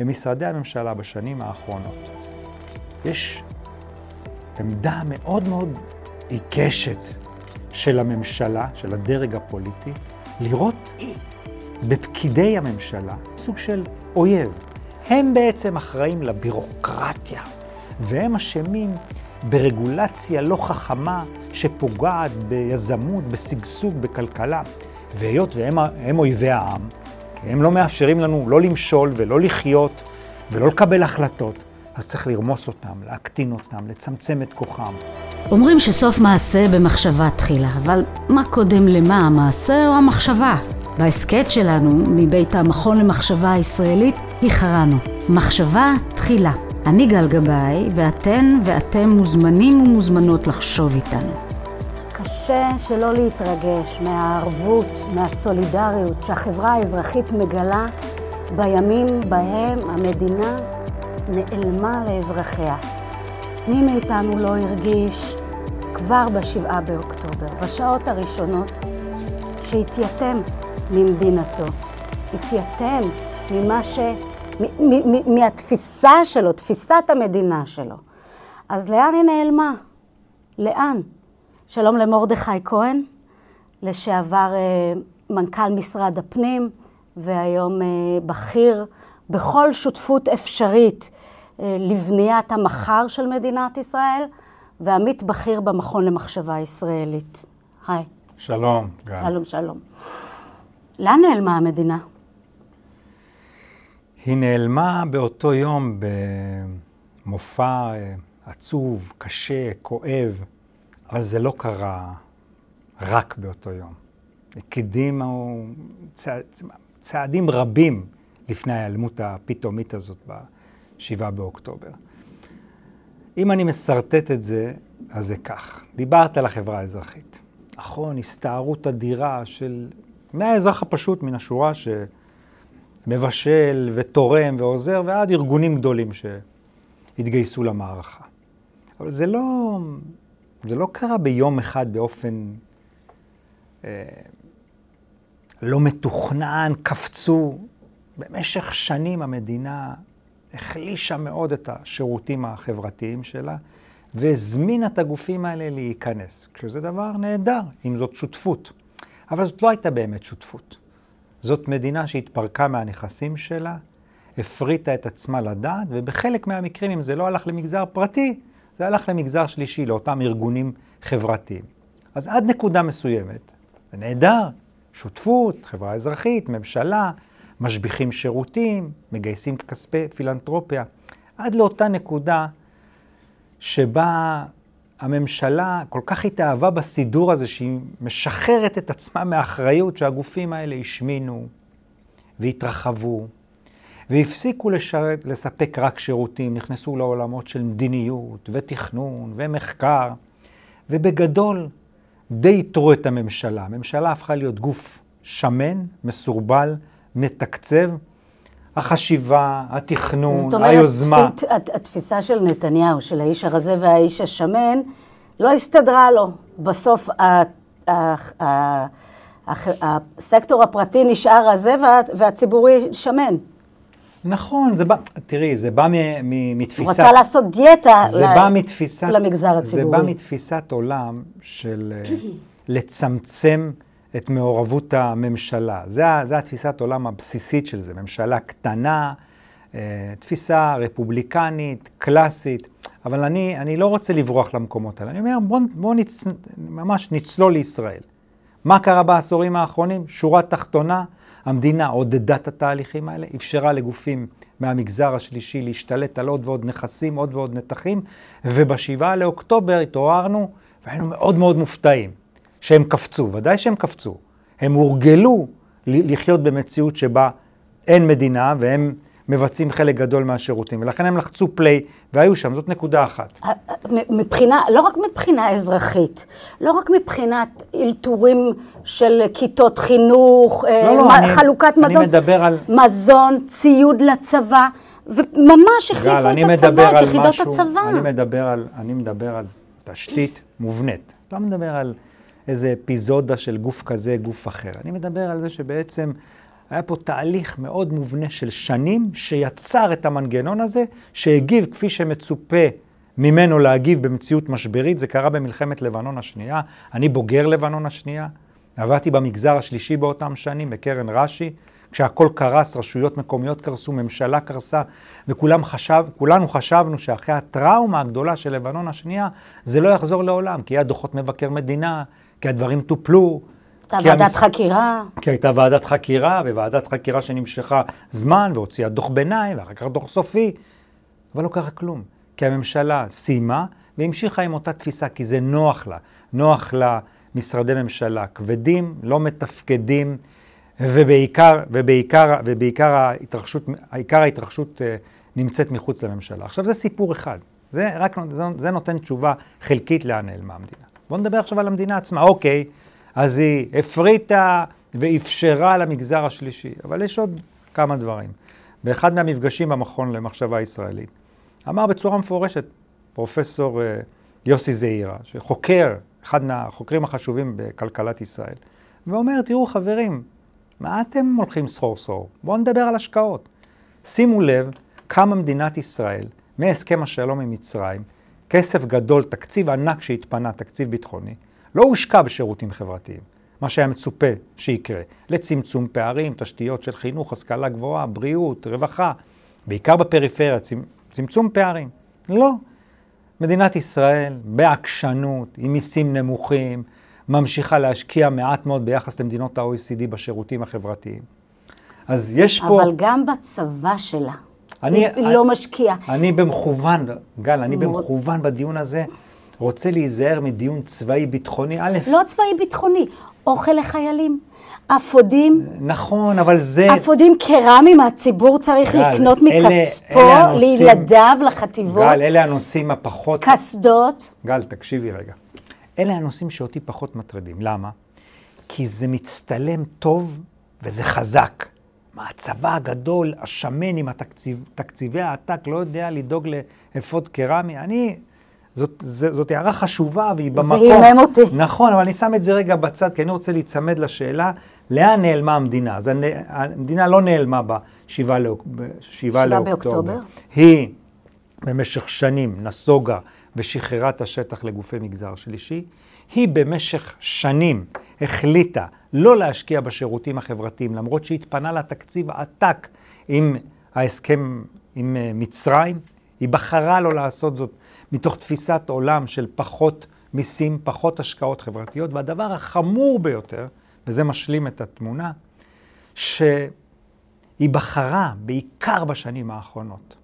במשרדי הממשלה בשנים האחרונות יש עמדה מאוד מאוד עיקשת של הממשלה, של הדרג הפוליטי, לראות בפקידי הממשלה סוג של אויב. הם בעצם אחראים לבירוקרטיה, והם אשמים ברגולציה לא חכמה שפוגעת ביזמות, בשגשוג, בכלכלה. והיות והם אויבי העם, הם לא מאפשרים לנו לא למשול ולא לחיות ולא לקבל החלטות, אז צריך לרמוס אותם, להקטין אותם, לצמצם את כוחם. אומרים שסוף מעשה במחשבה תחילה, אבל מה קודם למה, המעשה או המחשבה? בהסכת שלנו, מבית המכון למחשבה הישראלית, הכרענו. מחשבה תחילה. אני גל גבאי, ואתן ואתם מוזמנים ומוזמנות לחשוב איתנו. קשה שלא להתרגש מהערבות, מהסולידריות שהחברה האזרחית מגלה בימים בהם המדינה נעלמה לאזרחיה. מי מאיתנו לא הרגיש כבר בשבעה באוקטובר, בשעות הראשונות, שהתייתם ממדינתו, התייתם ממה ש... מהתפיסה שלו, תפיסת המדינה שלו. אז לאן היא נעלמה? לאן? שלום למרדכי כהן, לשעבר אה, מנכ"ל משרד הפנים, והיום אה, בכיר בכל שותפות אפשרית אה, לבניית המחר של מדינת ישראל, ועמית בכיר במכון למחשבה ישראלית. היי. שלום, גל. שלום, שלום. לאן נעלמה המדינה? היא נעלמה באותו יום במופע עצוב, קשה, כואב, אבל זה לא קרה רק באותו יום. הקדימו צע... צעדים רבים לפני ההיעלמות הפתאומית הזאת ב-7 באוקטובר. אם אני משרטט את זה, אז זה כך. דיברת על החברה האזרחית. נכון, הסתערות אדירה של מהאזרח הפשוט מן השורה שמבשל ותורם ועוזר, ועד ארגונים גדולים שהתגייסו למערכה. אבל זה לא, זה לא קרה ביום אחד באופן אה, לא מתוכנן, קפצו. במשך שנים המדינה החלישה מאוד את השירותים החברתיים שלה, והזמינה את הגופים האלה להיכנס, כשזה דבר נהדר, אם זאת שותפות. אבל זאת לא הייתה באמת שותפות. זאת מדינה שהתפרקה מהנכסים שלה, הפריטה את עצמה לדעת, ובחלק מהמקרים, אם זה לא הלך למגזר פרטי, זה הלך למגזר שלישי, לאותם ארגונים חברתיים. אז עד נקודה מסוימת, זה נהדר, שותפות, חברה אזרחית, ממשלה, משביחים שירותים, מגייסים כספי פילנטרופיה, עד לאותה נקודה שבה הממשלה כל כך התאהבה בסידור הזה, שהיא משחררת את עצמה מאחריות שהגופים האלה השמינו והתרחבו, והפסיקו לשרת, לספק רק שירותים, נכנסו לעולמות של מדיניות ותכנון ומחקר, ובגדול די יתרו את הממשלה. הממשלה הפכה להיות גוף שמן, מסורבל, מתקצב. החשיבה, התכנון, זאת אומרת, היוזמה. זאת אומרת, התפיסה של נתניהו, של האיש הרזה והאיש השמן, לא הסתדרה לו. בסוף ה, ה, ה, הסקטור הפרטי נשאר רזה והציבורי שמן. נכון, זה בא, תראי, זה בא מתפיסת... הוא רצה לעשות דיאטה זה ל... בא מתפיסת, למגזר הציבורי. זה בא מתפיסת עולם של אה, לצמצם את מעורבות הממשלה. זה, זה התפיסת עולם הבסיסית של זה, ממשלה קטנה, אה, תפיסה רפובליקנית, קלאסית, אבל אני, אני לא רוצה לברוח למקומות האלה. אני אומר, בואו בוא נצ... ממש נצלול לישראל. מה קרה בעשורים האחרונים? שורה תחתונה, המדינה עודדה את התהליכים האלה, אפשרה לגופים מהמגזר השלישי להשתלט על עוד ועוד נכסים, עוד ועוד נתחים, ובשבעה לאוקטובר התעוררנו והיינו מאוד מאוד מופתעים שהם קפצו, ודאי שהם קפצו. הם הורגלו לחיות במציאות שבה אין מדינה והם מבצעים חלק גדול מהשירותים, ולכן הם לחצו פליי והיו שם, זאת נקודה אחת. מבחינה, לא רק מבחינה אזרחית, לא רק מבחינת אלתורים של כיתות חינוך, לא, לא, אה, חלוקת אני, מזון, אני מדבר על... מזון, ציוד לצבא, וממש החליפו את הצבא, את יחידות משהו, הצבא. אני מדבר, על, אני מדבר על תשתית מובנית, לא מדבר על איזה אפיזודה של גוף כזה, גוף אחר. אני מדבר על זה שבעצם היה פה תהליך מאוד מובנה של שנים שיצר את המנגנון הזה, שהגיב כפי שמצופה ממנו להגיב במציאות משברית. זה קרה במלחמת לבנון השנייה. אני בוגר לבנון השנייה. עבדתי במגזר השלישי באותם שנים, בקרן רש"י. כשהכול קרס, רשויות מקומיות קרסו, ממשלה קרסה, וכולנו חשב, חשבנו שאחרי הטראומה הגדולה של לבנון השנייה, זה לא יחזור לעולם, כי היה דוחות מבקר מדינה, כי הדברים טופלו. הייתה ועדת המס... חקירה. כי הייתה ועדת חקירה, וועדת חקירה שנמשכה זמן, והוציאה דוח ביניים, ואחר כך דוח סופי. אבל לא קרה כלום, כי הממשלה סיימה והמשיכה עם אותה תפיסה, כי זה נוח לה. נוח לה משרדי ממשלה כבדים, לא מתפקדים, ובעיקר, ובעיקר, ובעיקר ההתרחשות, עיקר ההתרחשות אה, נמצאת מחוץ לממשלה. עכשיו זה סיפור אחד, זה רק, זה נותן תשובה חלקית לאן נעלמה המדינה. בואו נדבר עכשיו על המדינה עצמה. אוקיי, אז היא הפריטה ואפשרה למגזר השלישי, אבל יש עוד כמה דברים. באחד מהמפגשים במכון למחשבה ישראלית, אמר בצורה מפורשת פרופסור אה, יוסי זעירה, שחוקר, אחד מהחוקרים החשובים בכלכלת ישראל, ואומר, תראו חברים, מה אתם הולכים סחור סחור? בואו נדבר על השקעות. שימו לב כמה מדינת ישראל, מהסכם השלום עם מצרים, כסף גדול, תקציב ענק שהתפנה, תקציב ביטחוני, לא הושקע בשירותים חברתיים, מה שהיה מצופה שיקרה, לצמצום פערים, תשתיות של חינוך, השכלה גבוהה, בריאות, רווחה, בעיקר בפריפריה, צמצום פערים. לא. מדינת ישראל, בעקשנות, עם מיסים נמוכים, ממשיכה להשקיע מעט מאוד ביחס למדינות ה-OECD בשירותים החברתיים. אז יש פה... אבל גם בצבא שלה. אני, היא אני, לא משקיעה. אני במכוון, גל, אני במכוון בדיון הזה רוצה להיזהר מדיון צבאי ביטחוני. א', לא צבאי ביטחוני, אוכל לחיילים. אפודים. נכון, אבל זה... אפודים קרמיים, הציבור צריך גל, לקנות מכספו אלה, אלה הנושאים, לילדיו, לחטיבות. גל, אלה הנושאים הפחות... קסדות. גל, תקשיבי רגע. אלה הנושאים שאותי פחות מטרידים. למה? כי זה מצטלם טוב וזה חזק. מה, הצבא הגדול, השמן עם התקציב, תקציבי העתק, לא יודע לדאוג לאפוד קרמי? אני, זאת, זאת, זאת הערה חשובה והיא במקום. זה הימם אותי. נכון, אבל אני שם את זה רגע בצד, כי אני רוצה להיצמד לשאלה, לאן נעלמה המדינה? אז המדינה לא נעלמה ב-7 לאוקטובר. באוקטובר. היא במשך שנים נסוגה ושחררה את השטח לגופי מגזר שלישי, היא במשך שנים החליטה לא להשקיע בשירותים החברתיים, למרות שהתפנה לה תקציב עתק עם ההסכם עם אה, מצרים, היא בחרה לא לעשות זאת מתוך תפיסת עולם של פחות מיסים, פחות השקעות חברתיות, והדבר החמור ביותר, וזה משלים את התמונה, שהיא בחרה, בעיקר בשנים האחרונות,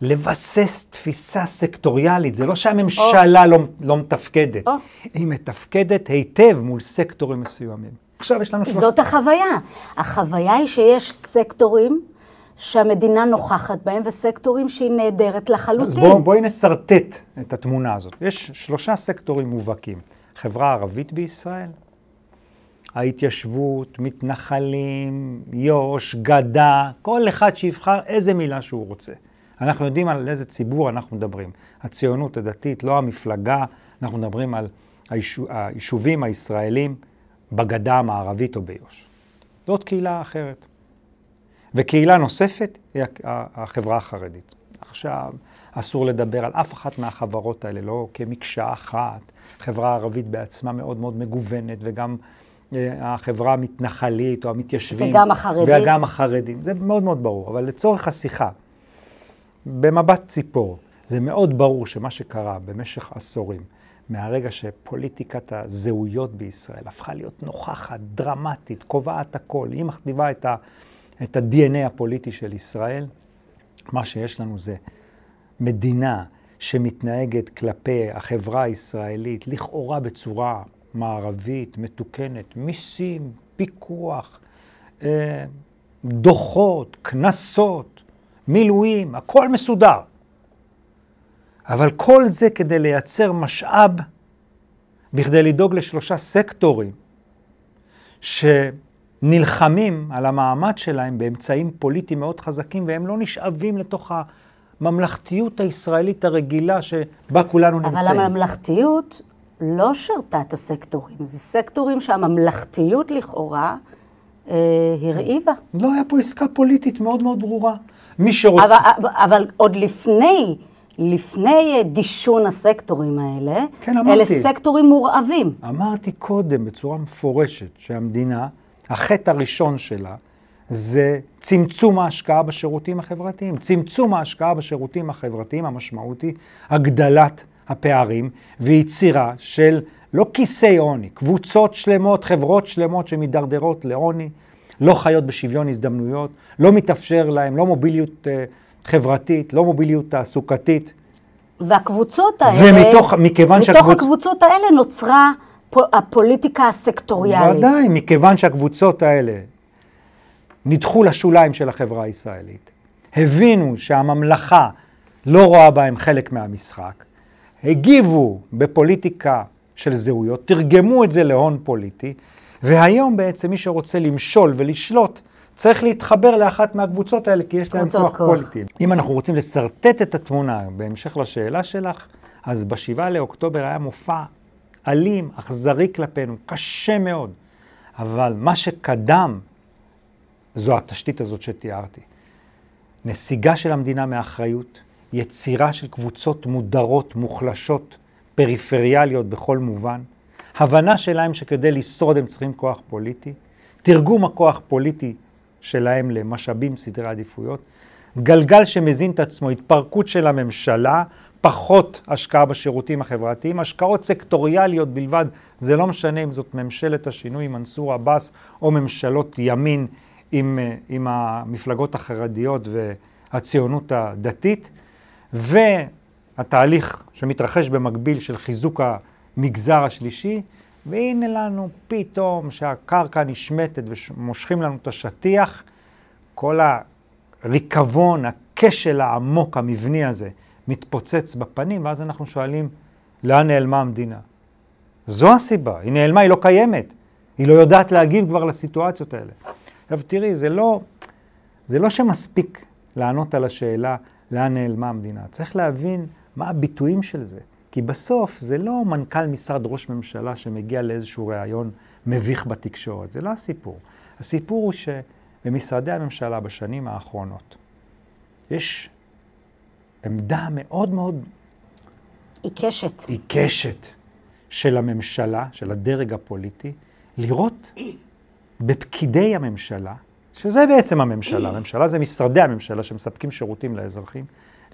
לבסס תפיסה סקטוריאלית. זה לא שהממשלה oh. לא, לא מתפקדת, oh. היא מתפקדת היטב מול סקטורים מסוימים. עכשיו יש לנו... שלוש... זאת החוויה. החוויה היא שיש סקטורים שהמדינה נוכחת בהם וסקטורים שהיא נהדרת לחלוטין. אז בוא, בואי נסרטט את התמונה הזאת. יש שלושה סקטורים מובהקים. חברה ערבית בישראל, ההתיישבות, מתנחלים, יו"ש, גדה, כל אחד שיבחר איזה מילה שהוא רוצה. אנחנו יודעים על איזה ציבור אנחנו מדברים. הציונות הדתית, לא המפלגה, אנחנו מדברים על היישובים הישראלים בגדה המערבית או ביו"ש. זאת קהילה אחרת. וקהילה נוספת היא החברה החרדית. עכשיו, אסור לדבר על אף אחת מהחברות האלה, לא כמקשה אחת. חברה ערבית בעצמה מאוד מאוד מגוונת, וגם אה, החברה המתנחלית או המתיישבים. וגם החרדית. וגם החרדים. זה מאוד מאוד ברור. אבל לצורך השיחה, במבט ציפור, זה מאוד ברור שמה שקרה במשך עשורים, מהרגע שפוליטיקת הזהויות בישראל הפכה להיות נוכחת, דרמטית, קובעת הכל, היא מכתיבה את, ה, את ה-DNA הפוליטי של ישראל, מה שיש לנו זה מדינה שמתנהגת כלפי החברה הישראלית לכאורה בצורה מערבית, מתוקנת, מיסים, פיקוח, אה, דוחות, קנסות, מילואים, הכל מסודר. אבל כל זה כדי לייצר משאב, בכדי לדאוג לשלושה סקטורים שנלחמים על המעמד שלהם באמצעים פוליטיים מאוד חזקים, והם לא נשאבים לתוך הממלכתיות הישראלית הרגילה שבה כולנו אבל נמצאים. אבל הממלכתיות לא שרתה את הסקטורים. זה סקטורים שהממלכתיות לכאורה אה, הרעיבה. לא היה פה עסקה פוליטית מאוד מאוד ברורה. מי שרוצה... אבל, אבל עוד לפני, לפני דישון הסקטורים האלה, כן, אמרתי. אלה סקטורים מורעבים. אמרתי קודם בצורה מפורשת שהמדינה, החטא הראשון שלה זה צמצום ההשקעה בשירותים החברתיים. צמצום ההשקעה בשירותים החברתיים, המשמעות היא הגדלת הפערים ויצירה של לא כיסי עוני, קבוצות שלמות, חברות שלמות שמידרדרות לעוני, לא חיות בשוויון הזדמנויות, לא מתאפשר להם, לא מוביליות uh, חברתית, לא מוביליות תעסוקתית. והקבוצות האלה, ומתוך, מכיוון מתוך שהקבוצ... הקבוצות האלה נוצרה הפוליטיקה הסקטוריאלית. ודאי, מכיוון שהקבוצות האלה נדחו לשוליים של החברה הישראלית, הבינו שהממלכה לא רואה בהם חלק מהמשחק, הגיבו בפוליטיקה של זהויות, תרגמו את זה להון פוליטי, והיום בעצם מי שרוצה למשול ולשלוט צריך להתחבר לאחת מהקבוצות האלה, כי יש להם כוח, כוח. פוליטי. אם אנחנו רוצים לשרטט את התמונה, בהמשך לשאלה שלך, אז בשבעה לאוקטובר היה מופע אלים, אכזרי כלפינו, קשה מאוד. אבל מה שקדם זו התשתית הזאת שתיארתי. נסיגה של המדינה מאחריות, יצירה של קבוצות מודרות, מוחלשות, פריפריאליות בכל מובן, הבנה שלהם שכדי לשרוד הם צריכים כוח פוליטי, תרגום הכוח פוליטי שלהם למשאבים, סדרי עדיפויות, גלגל שמזין את עצמו, התפרקות של הממשלה, פחות השקעה בשירותים החברתיים, השקעות סקטוריאליות בלבד, זה לא משנה אם זאת ממשלת השינוי מנסור עבאס או ממשלות ימין עם, אה, עם המפלגות החרדיות והציונות הדתית, והתהליך שמתרחש במקביל של חיזוק המגזר השלישי, והנה לנו פתאום שהקרקע נשמטת ומושכים לנו את השטיח, כל הריקבון, הכשל העמוק, המבני הזה, מתפוצץ בפנים, ואז אנחנו שואלים, לאן נעלמה המדינה? זו הסיבה, היא נעלמה, היא לא קיימת. היא לא יודעת להגיב כבר לסיטואציות האלה. עכשיו תראי, זה לא, זה לא שמספיק לענות על השאלה לאן נעלמה המדינה. צריך להבין מה הביטויים של זה. כי בסוף זה לא מנכ"ל משרד ראש ממשלה שמגיע לאיזשהו ראיון מביך בתקשורת, זה לא הסיפור. הסיפור הוא שבמשרדי הממשלה בשנים האחרונות יש עמדה מאוד מאוד עיקשת. עיקשת של הממשלה, של הדרג הפוליטי, לראות בפקידי הממשלה, שזה בעצם הממשלה, הממשלה זה משרדי הממשלה שמספקים שירותים לאזרחים,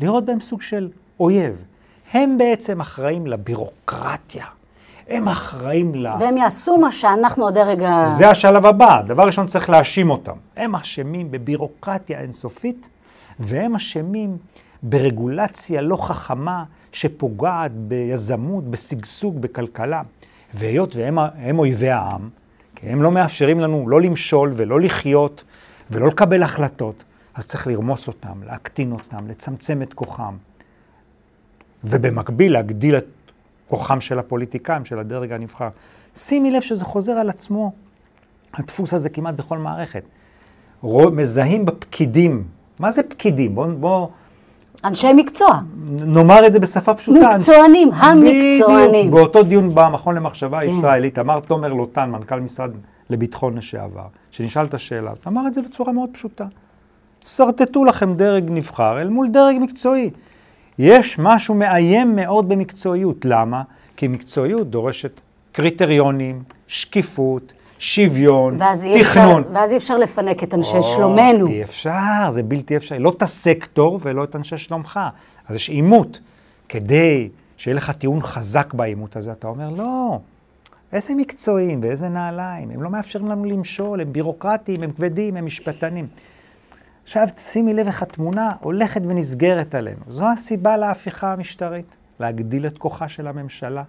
לראות בהם סוג של אויב. הם בעצם אחראים לבירוקרטיה, הם אחראים ל... והם יעשו מה שאנחנו הדרג ה... זה השלב הבא, דבר ראשון צריך להאשים אותם. הם אשמים בבירוקרטיה אינסופית, והם אשמים ברגולציה לא חכמה שפוגעת ביזמות, בשגשוג, בכלכלה. והיות והם הם אויבי העם, כי הם לא מאפשרים לנו לא למשול ולא לחיות ולא לקבל החלטות, אז צריך לרמוס אותם, להקטין אותם, לצמצם את כוחם. ובמקביל להגדיל את כוחם של הפוליטיקאים, של הדרג הנבחר. שימי לב שזה חוזר על עצמו, הדפוס הזה כמעט בכל מערכת. רוא, מזהים בפקידים. מה זה פקידים? בואו בוא, אנשי מקצוע. נאמר את זה בשפה פשוטה. מקצוענים, המקצוענים. בדיוק. באותו דיון במכון למחשבה כן. הישראלית, אמר תומר לוטן, מנכ"ל משרד לביטחון לשעבר, שנשאל את השאלה, אמר את זה בצורה מאוד פשוטה. שרטטו לכם דרג נבחר אל מול דרג מקצועי. יש משהו מאיים מאוד במקצועיות. למה? כי מקצועיות דורשת קריטריונים, שקיפות, שוויון, ואז תכנון. אפשר, ואז אי אפשר לפנק את אנשי או, שלומנו. אי אפשר, זה בלתי אפשרי. לא את הסקטור ולא את אנשי שלומך. אז יש עימות. כדי שיהיה לך טיעון חזק בעימות הזה, אתה אומר, לא, איזה מקצועיים ואיזה נעליים, הם לא מאפשרים לנו למשול, הם בירוקרטיים, הם כבדים, הם משפטנים. עכשיו שימי לב איך התמונה הולכת ונסגרת עלינו. זו הסיבה להפיכה המשטרית, להגדיל את כוחה של הממשלה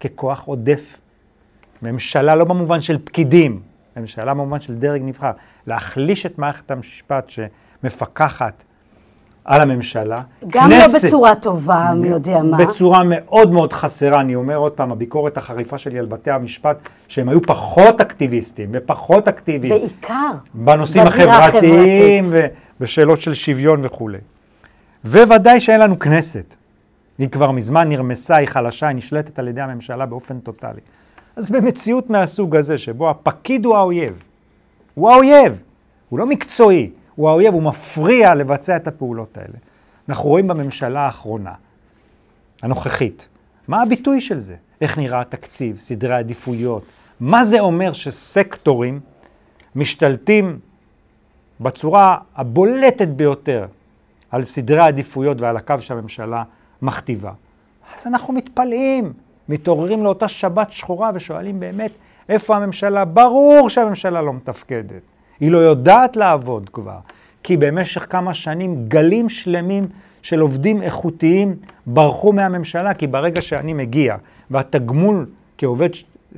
ככוח עודף. ממשלה לא במובן של פקידים, ממשלה במובן של דרג נבחר. להחליש את מערכת המשפט שמפקחת על הממשלה. גם כנסת, לא בצורה טובה, מי יודע מה. בצורה מאוד מאוד חסרה, אני אומר עוד פעם, הביקורת החריפה שלי על בתי המשפט, שהם היו פחות אקטיביסטים ופחות אקטיביים. בעיקר. בנושאים החברתיים ובשאלות של שוויון וכולי. וודאי שאין לנו כנסת. היא כבר מזמן נרמסה, היא חלשה, היא נשלטת על ידי הממשלה באופן טוטאלי. אז במציאות מהסוג הזה, שבו הפקיד הוא האויב, הוא האויב. הוא לא מקצועי, הוא האויב, הוא מפריע לבצע את הפעולות האלה. אנחנו רואים בממשלה האחרונה, הנוכחית, מה הביטוי של זה? איך נראה התקציב, סדרי עדיפויות, מה זה אומר שסקטורים משתלטים בצורה הבולטת ביותר על סדרי העדיפויות ועל הקו שהממשלה מכתיבה. אז אנחנו מתפלאים, מתעוררים לאותה שבת שחורה ושואלים באמת, איפה הממשלה? ברור שהממשלה לא מתפקדת. היא לא יודעת לעבוד כבר, כי במשך כמה שנים גלים שלמים של עובדים איכותיים ברחו מהממשלה, כי ברגע שאני מגיע והתגמול כעובד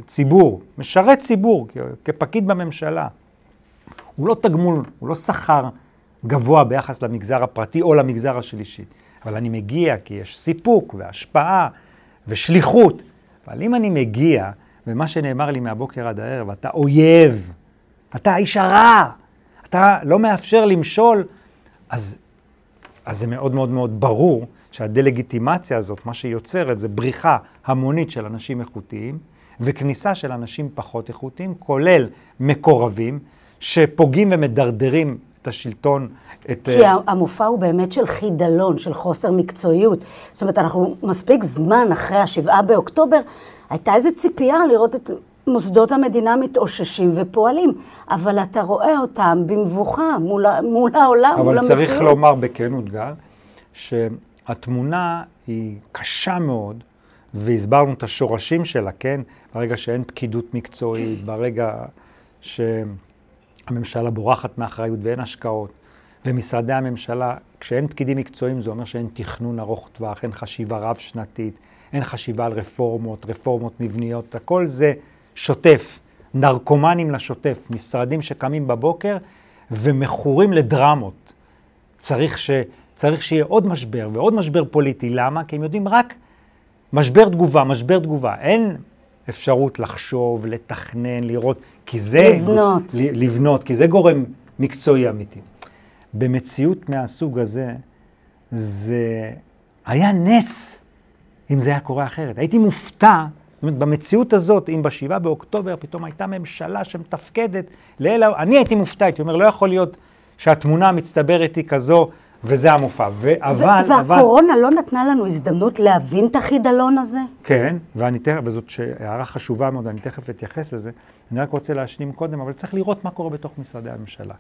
ציבור, משרת ציבור, כפקיד בממשלה, הוא לא תגמול, הוא לא שכר גבוה ביחס למגזר הפרטי או למגזר השלישי. אבל אני מגיע כי יש סיפוק והשפעה ושליחות. אבל אם אני מגיע, ומה שנאמר לי מהבוקר עד הערב, אתה אויב, אתה האיש הרע, אתה לא מאפשר למשול, אז, אז זה מאוד מאוד מאוד ברור שהדה-לגיטימציה הזאת, מה שהיא יוצרת זה בריחה המונית של אנשים איכותיים וכניסה של אנשים פחות איכותיים, כולל מקורבים, שפוגעים ומדרדרים את השלטון, את... כי uh... המופע הוא באמת של חידלון, של חוסר מקצועיות. זאת אומרת, אנחנו מספיק זמן אחרי השבעה באוקטובר, הייתה איזו ציפייה לראות את מוסדות המדינה מתאוששים ופועלים, אבל אתה רואה אותם במבוכה מול, מול העולם, מול המציאות. אבל צריך לומר בכנות, גל, שהתמונה היא קשה מאוד, והסברנו את השורשים שלה, כן? ברגע שאין פקידות מקצועית, ברגע ש... הממשלה בורחת מאחריות ואין השקעות. ומשרדי הממשלה, כשאין פקידים מקצועיים זה אומר שאין תכנון ארוך טווח, אין חשיבה רב-שנתית, אין חשיבה על רפורמות, רפורמות מבניות, הכל זה שוטף, נרקומנים לשוטף, משרדים שקמים בבוקר ומכורים לדרמות. צריך, ש, צריך שיהיה עוד משבר ועוד משבר פוליטי, למה? כי הם יודעים רק משבר תגובה, משבר תגובה. אין אפשרות לחשוב, לתכנן, לראות, כי זה... לבנות. לבנות, כי זה גורם מקצועי אמיתי. במציאות מהסוג הזה, זה היה נס אם זה היה קורה אחרת. הייתי מופתע, זאת אומרת, במציאות הזאת, אם בשבעה באוקטובר פתאום הייתה ממשלה שמתפקדת, לאלה, אני הייתי מופתע, הייתי אומר, לא יכול להיות שהתמונה המצטברת היא כזו, וזה המופע. ו- אבל... והקורונה אבל... לא נתנה לנו הזדמנות להבין את החידלון הזה? כן, ואני תכף, וזאת הערה חשובה מאוד, אני תכף אתייחס לזה. אני רק רוצה להשלים קודם, אבל צריך לראות מה קורה בתוך משרדי הממשלה.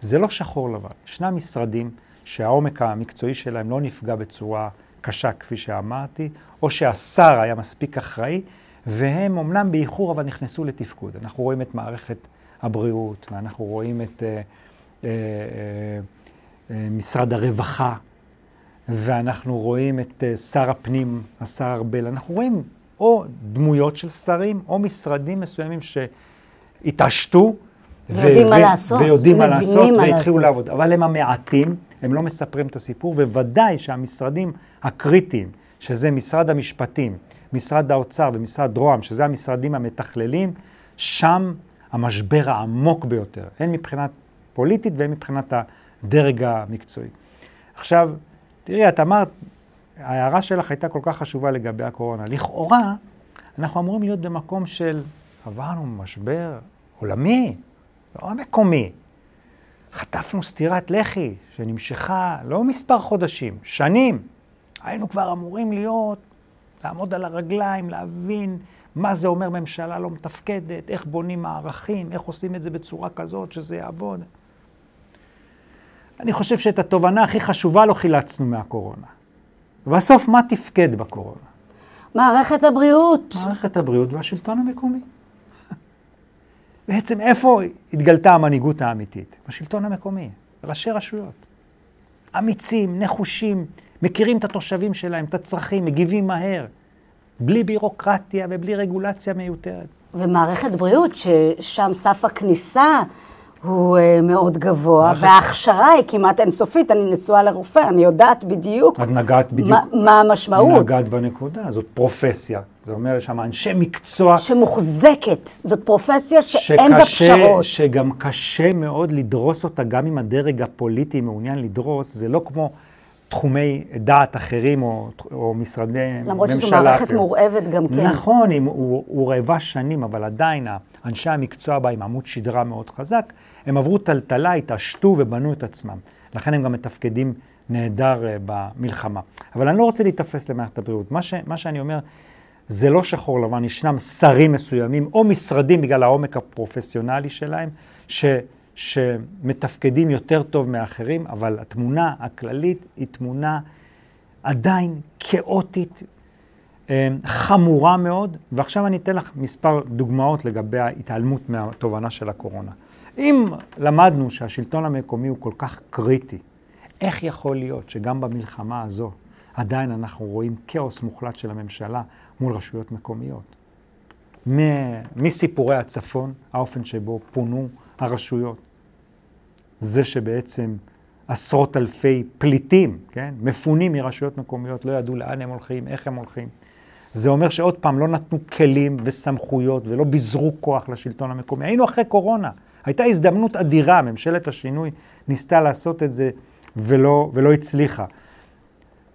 זה לא שחור לבן. ישנם משרדים שהעומק המקצועי שלהם לא נפגע בצורה קשה, כפי שאמרתי, או שהשר היה מספיק אחראי, והם אמנם באיחור, אבל נכנסו לתפקוד. אנחנו רואים את מערכת הבריאות, ואנחנו רואים את... אה, אה, אה, אה, משרד הרווחה, ואנחנו רואים את אה, שר הפנים, השר ארבל. אנחנו רואים או דמויות של שרים, או משרדים מסוימים שהתעשתו. ויודעים מה לעשות, ויודעים מה לעשות, והתחילו לעבוד. אבל הם המעטים, הם לא מספרים את הסיפור, ובוודאי שהמשרדים הקריטיים, שזה משרד המשפטים, משרד האוצר ומשרד רוה"מ, שזה המשרדים המתכללים, שם המשבר העמוק ביותר, הן מבחינת פוליטית והן מבחינת הדרג המקצועי. עכשיו, תראי, את אמרת, ההערה שלך הייתה כל כך חשובה לגבי הקורונה. לכאורה, אנחנו אמורים להיות במקום של עברנו משבר עולמי, לא מקומי. חטפנו סטירת לחי שנמשכה לא מספר חודשים, שנים. היינו כבר אמורים להיות, לעמוד על הרגליים, להבין מה זה אומר ממשלה לא מתפקדת, איך בונים מערכים, איך עושים את זה בצורה כזאת שזה יעבוד. אני חושב שאת התובנה הכי חשובה לא חילצנו מהקורונה. ובסוף, מה תפקד בקורונה? מערכת הבריאות. מערכת הבריאות והשלטון המקומי. בעצם איפה התגלתה המנהיגות האמיתית? בשלטון המקומי, ראשי רשויות. אמיצים, נחושים, מכירים את התושבים שלהם, את הצרכים, מגיבים מהר, בלי בירוקרטיה ובלי רגולציה מיותרת. ומערכת בריאות, ששם סף הכניסה הוא uh, מאוד גבוה, וההכשרה היא כמעט אינסופית. אני נשואה לרופא, אני יודעת בדיוק... את נגעת בדיוק... מה, המשמעות. נגעת בנקודה, זאת פרופסיה. זה אומר, יש שם אנשי מקצוע... שמוחזקת. זאת פרופסיה שאין בה פשרות. שגם קשה מאוד לדרוס אותה, גם אם הדרג הפוליטי מעוניין לדרוס, זה לא כמו... תחומי דעת אחרים או, או משרדי ממשלה למרות שזו מערכת אחרים. מורעבת גם כן. נכון, הוא, הוא רעבה שנים, אבל עדיין אנשי המקצוע בה עם עמוד שדרה מאוד חזק, הם עברו טלטלה, התעשתו ובנו את עצמם. לכן הם גם מתפקדים נהדר אה, במלחמה. אבל אני לא רוצה להיתפס למערכת הבריאות. מה, ש, מה שאני אומר, זה לא שחור לבן, ישנם שרים מסוימים, או משרדים בגלל העומק הפרופסיונלי שלהם, ש, שמתפקדים יותר טוב מאחרים, אבל התמונה הכללית היא תמונה עדיין כאוטית, אה, חמורה מאוד, ועכשיו אני אתן לך מספר דוגמאות לגבי ההתעלמות מהתובנה של הקורונה. אם למדנו שהשלטון המקומי הוא כל כך קריטי, איך יכול להיות שגם במלחמה הזו עדיין אנחנו רואים כאוס מוחלט של הממשלה מול רשויות מקומיות? מסיפורי הצפון, האופן שבו פונו הרשויות, זה שבעצם עשרות אלפי פליטים, כן, מפונים מרשויות מקומיות, לא ידעו לאן הם הולכים, איך הם הולכים. זה אומר שעוד פעם לא נתנו כלים וסמכויות ולא ביזרו כוח לשלטון המקומי. היינו אחרי קורונה, הייתה הזדמנות אדירה, ממשלת השינוי ניסתה לעשות את זה ולא, ולא הצליחה.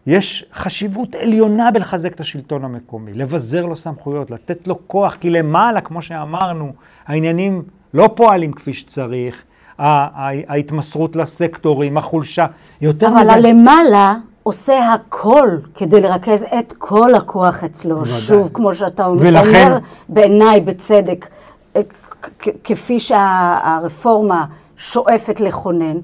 יש חשיבות עליונה בלחזק את השלטון המקומי, לבזר לו סמכויות, לתת לו כוח, כי למעלה, כמו שאמרנו, העניינים לא פועלים כפי שצריך, ההתמסרות לסקטורים, החולשה, יותר אבל מזה... אבל הלמעלה עושה הכל כדי לרכז את כל הכוח אצלו. ודאי. שוב, כמו שאתה ולכן... אומר, בעיניי בצדק, כפי שהרפורמה שואפת לכונן.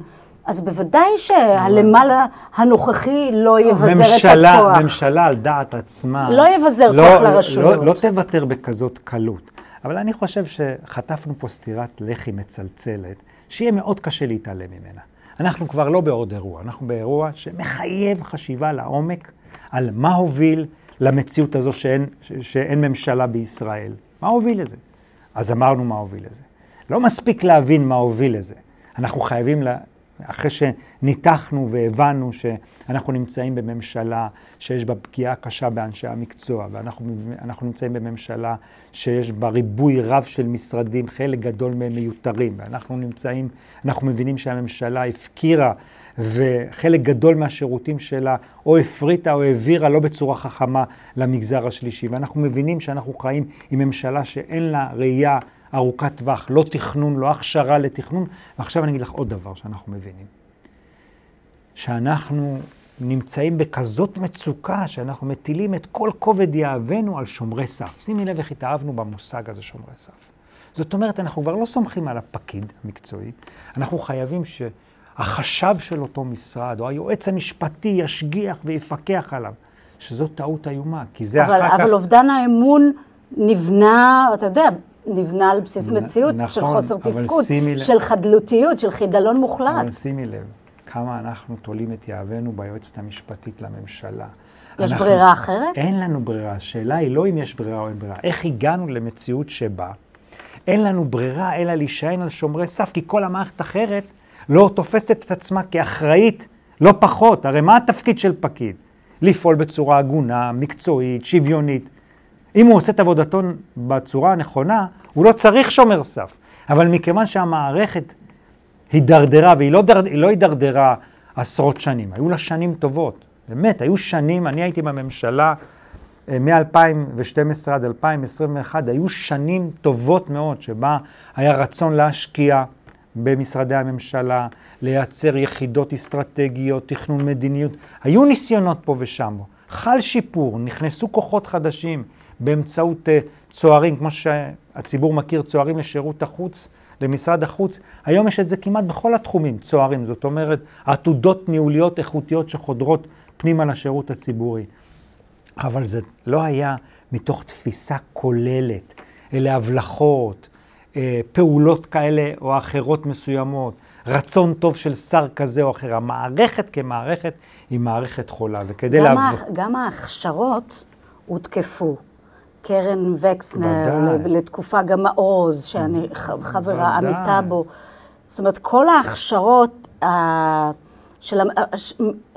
אז בוודאי שהלמעלה הנוכחי לא יבזר ממשלה, את הכוח. ממשלה על דעת עצמה. לא יבזר לא, כוח לרשויות. לא, לא תוותר בכזאת קלות. אבל אני חושב שחטפנו פה סטירת לחי מצלצלת, שיהיה מאוד קשה להתעלם ממנה. אנחנו כבר לא בעוד אירוע, אנחנו באירוע שמחייב חשיבה לעומק על מה הוביל למציאות הזו שאין, שאין ממשלה בישראל. מה הוביל לזה? אז אמרנו מה הוביל לזה. לא מספיק להבין מה הוביל לזה. אנחנו חייבים אחרי שניתחנו והבנו שאנחנו נמצאים בממשלה שיש בה פגיעה קשה באנשי המקצוע, ואנחנו נמצאים בממשלה שיש בה ריבוי רב של משרדים, חלק גדול מהם מיותרים, ואנחנו נמצאים, אנחנו מבינים שהממשלה הפקירה וחלק גדול מהשירותים שלה או הפריטה או העבירה לא בצורה חכמה למגזר השלישי, ואנחנו מבינים שאנחנו חיים עם ממשלה שאין לה ראייה ארוכת טווח, לא תכנון, לא הכשרה לתכנון. ועכשיו אני אגיד לך עוד דבר שאנחנו מבינים. שאנחנו נמצאים בכזאת מצוקה, שאנחנו מטילים את כל כובד יהבנו על שומרי סף. שימי לב איך התאהבנו במושג הזה, שומרי סף. זאת אומרת, אנחנו כבר לא סומכים על הפקיד המקצועי, אנחנו חייבים שהחשב של אותו משרד, או היועץ המשפטי, ישגיח ויפקח עליו, שזו טעות איומה, כי זה אבל, אחר אבל כך... אבל אובדן האמון נבנה, אתה יודע, נבנה על בסיס מציאות נכון, של חוסר תפקוד, של חדלותיות, של חידלון מוחלט. אבל שימי לב, כמה אנחנו תולים את יהבנו ביועצת המשפטית לממשלה. יש אנחנו, ברירה אחרת? אין לנו ברירה. השאלה היא לא אם יש ברירה או אין ברירה, איך הגענו למציאות שבה אין לנו ברירה אלא להישען על שומרי סף, כי כל המערכת אחרת לא תופסת את עצמה כאחראית, לא פחות. הרי מה התפקיד של פקיד? לפעול בצורה הגונה, מקצועית, שוויונית. אם הוא עושה את עבודתו בצורה הנכונה, הוא לא צריך שומר סף. אבל מכיוון שהמערכת הידרדרה, והיא לא, דר, לא הידרדרה עשרות שנים, היו לה שנים טובות. באמת, היו שנים, אני הייתי בממשלה אה, מ-2012 עד 2021, היו שנים טובות מאוד, שבה היה רצון להשקיע במשרדי הממשלה, לייצר יחידות אסטרטגיות, תכנון מדיניות. היו ניסיונות פה ושם. חל שיפור, נכנסו כוחות חדשים, באמצעות uh, צוערים, כמו שהציבור מכיר, צוערים לשירות החוץ, למשרד החוץ. היום יש את זה כמעט בכל התחומים, צוערים. זאת אומרת, עתודות ניהוליות איכותיות שחודרות פנימה לשירות הציבורי. אבל זה לא היה מתוך תפיסה כוללת, אלה הבלחות, אה, פעולות כאלה או אחרות מסוימות, רצון טוב של שר כזה או אחר. המערכת כמערכת היא מערכת חולה, וכדי להב... גם ההכשרות הותקפו. קרן וקסנר, לתקופה גם מעוז, שאני חברה עמיתה בו. זאת אומרת, כל ההכשרות של,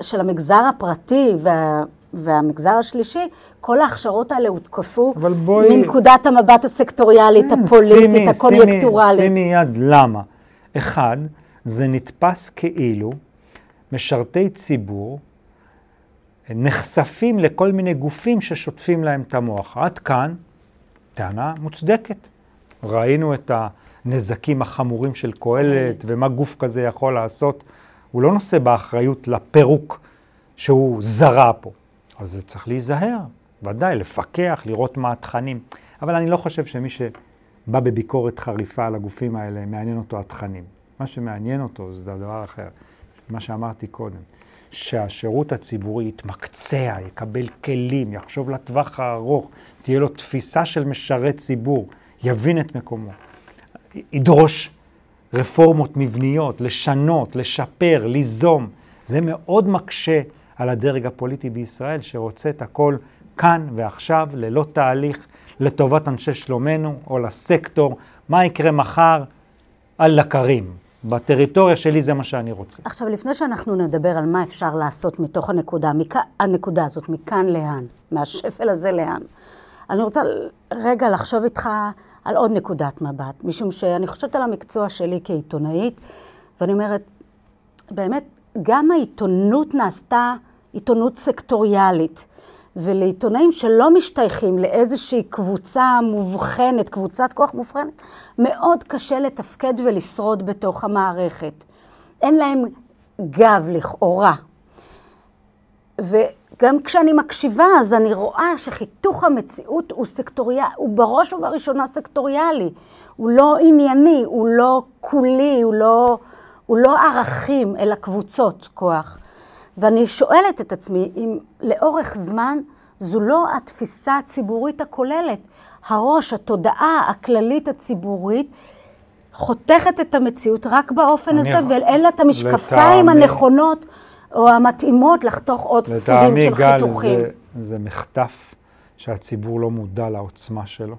של המגזר הפרטי וה, והמגזר השלישי, כל ההכשרות האלה הותקפו בואי... מנקודת המבט הסקטוריאלית, אה, הפוליטית, שימי, הקוניונקטורלית. שימי יד למה. אחד, זה נתפס כאילו משרתי ציבור נחשפים לכל מיני גופים ששוטפים להם את המוח. עד כאן, טענה מוצדקת. ראינו את הנזקים החמורים של קהלת, ומה גוף כזה יכול לעשות. הוא לא נושא באחריות לפירוק שהוא זרע פה. אז זה צריך להיזהר, ודאי, לפקח, לראות מה התכנים. אבל אני לא חושב שמי שבא בביקורת חריפה על הגופים האלה, מעניין אותו התכנים. מה שמעניין אותו זה דבר אחר, מה שאמרתי קודם. שהשירות הציבורי יתמקצע, יקבל כלים, יחשוב לטווח הארוך, תהיה לו תפיסה של משרת ציבור, יבין את מקומו, ידרוש רפורמות מבניות, לשנות, לשפר, ליזום. זה מאוד מקשה על הדרג הפוליטי בישראל, שרוצה את הכל כאן ועכשיו, ללא תהליך, לטובת אנשי שלומנו או לסקטור. מה יקרה מחר? על לקרים. בטריטוריה שלי זה מה שאני רוצה. עכשיו, לפני שאנחנו נדבר על מה אפשר לעשות מתוך הנקודה, מכ... הנקודה הזאת, מכאן לאן, מהשפל הזה לאן, אני רוצה רגע לחשוב איתך על עוד נקודת מבט, משום שאני חושבת על המקצוע שלי כעיתונאית, ואני אומרת, באמת, גם העיתונות נעשתה עיתונות סקטוריאלית. ולעיתונאים שלא משתייכים לאיזושהי קבוצה מובחנת, קבוצת כוח מובחנת, מאוד קשה לתפקד ולשרוד בתוך המערכת. אין להם גב לכאורה. וגם כשאני מקשיבה, אז אני רואה שחיתוך המציאות הוא סקטוריאלי, הוא בראש ובראשונה סקטוריאלי. הוא לא ענייני, הוא לא כולי, הוא לא, הוא לא ערכים, אלא קבוצות כוח. ואני שואלת את עצמי אם לאורך זמן זו לא התפיסה הציבורית הכוללת. הראש, התודעה הכללית הציבורית, חותכת את המציאות רק באופן הזה, ואין לה את המשקפיים לטעמי, הנכונות או המתאימות לחתוך עוד סוגים של חיתוכים. לטעמי, גל, זה מחטף שהציבור לא מודע לעוצמה שלו.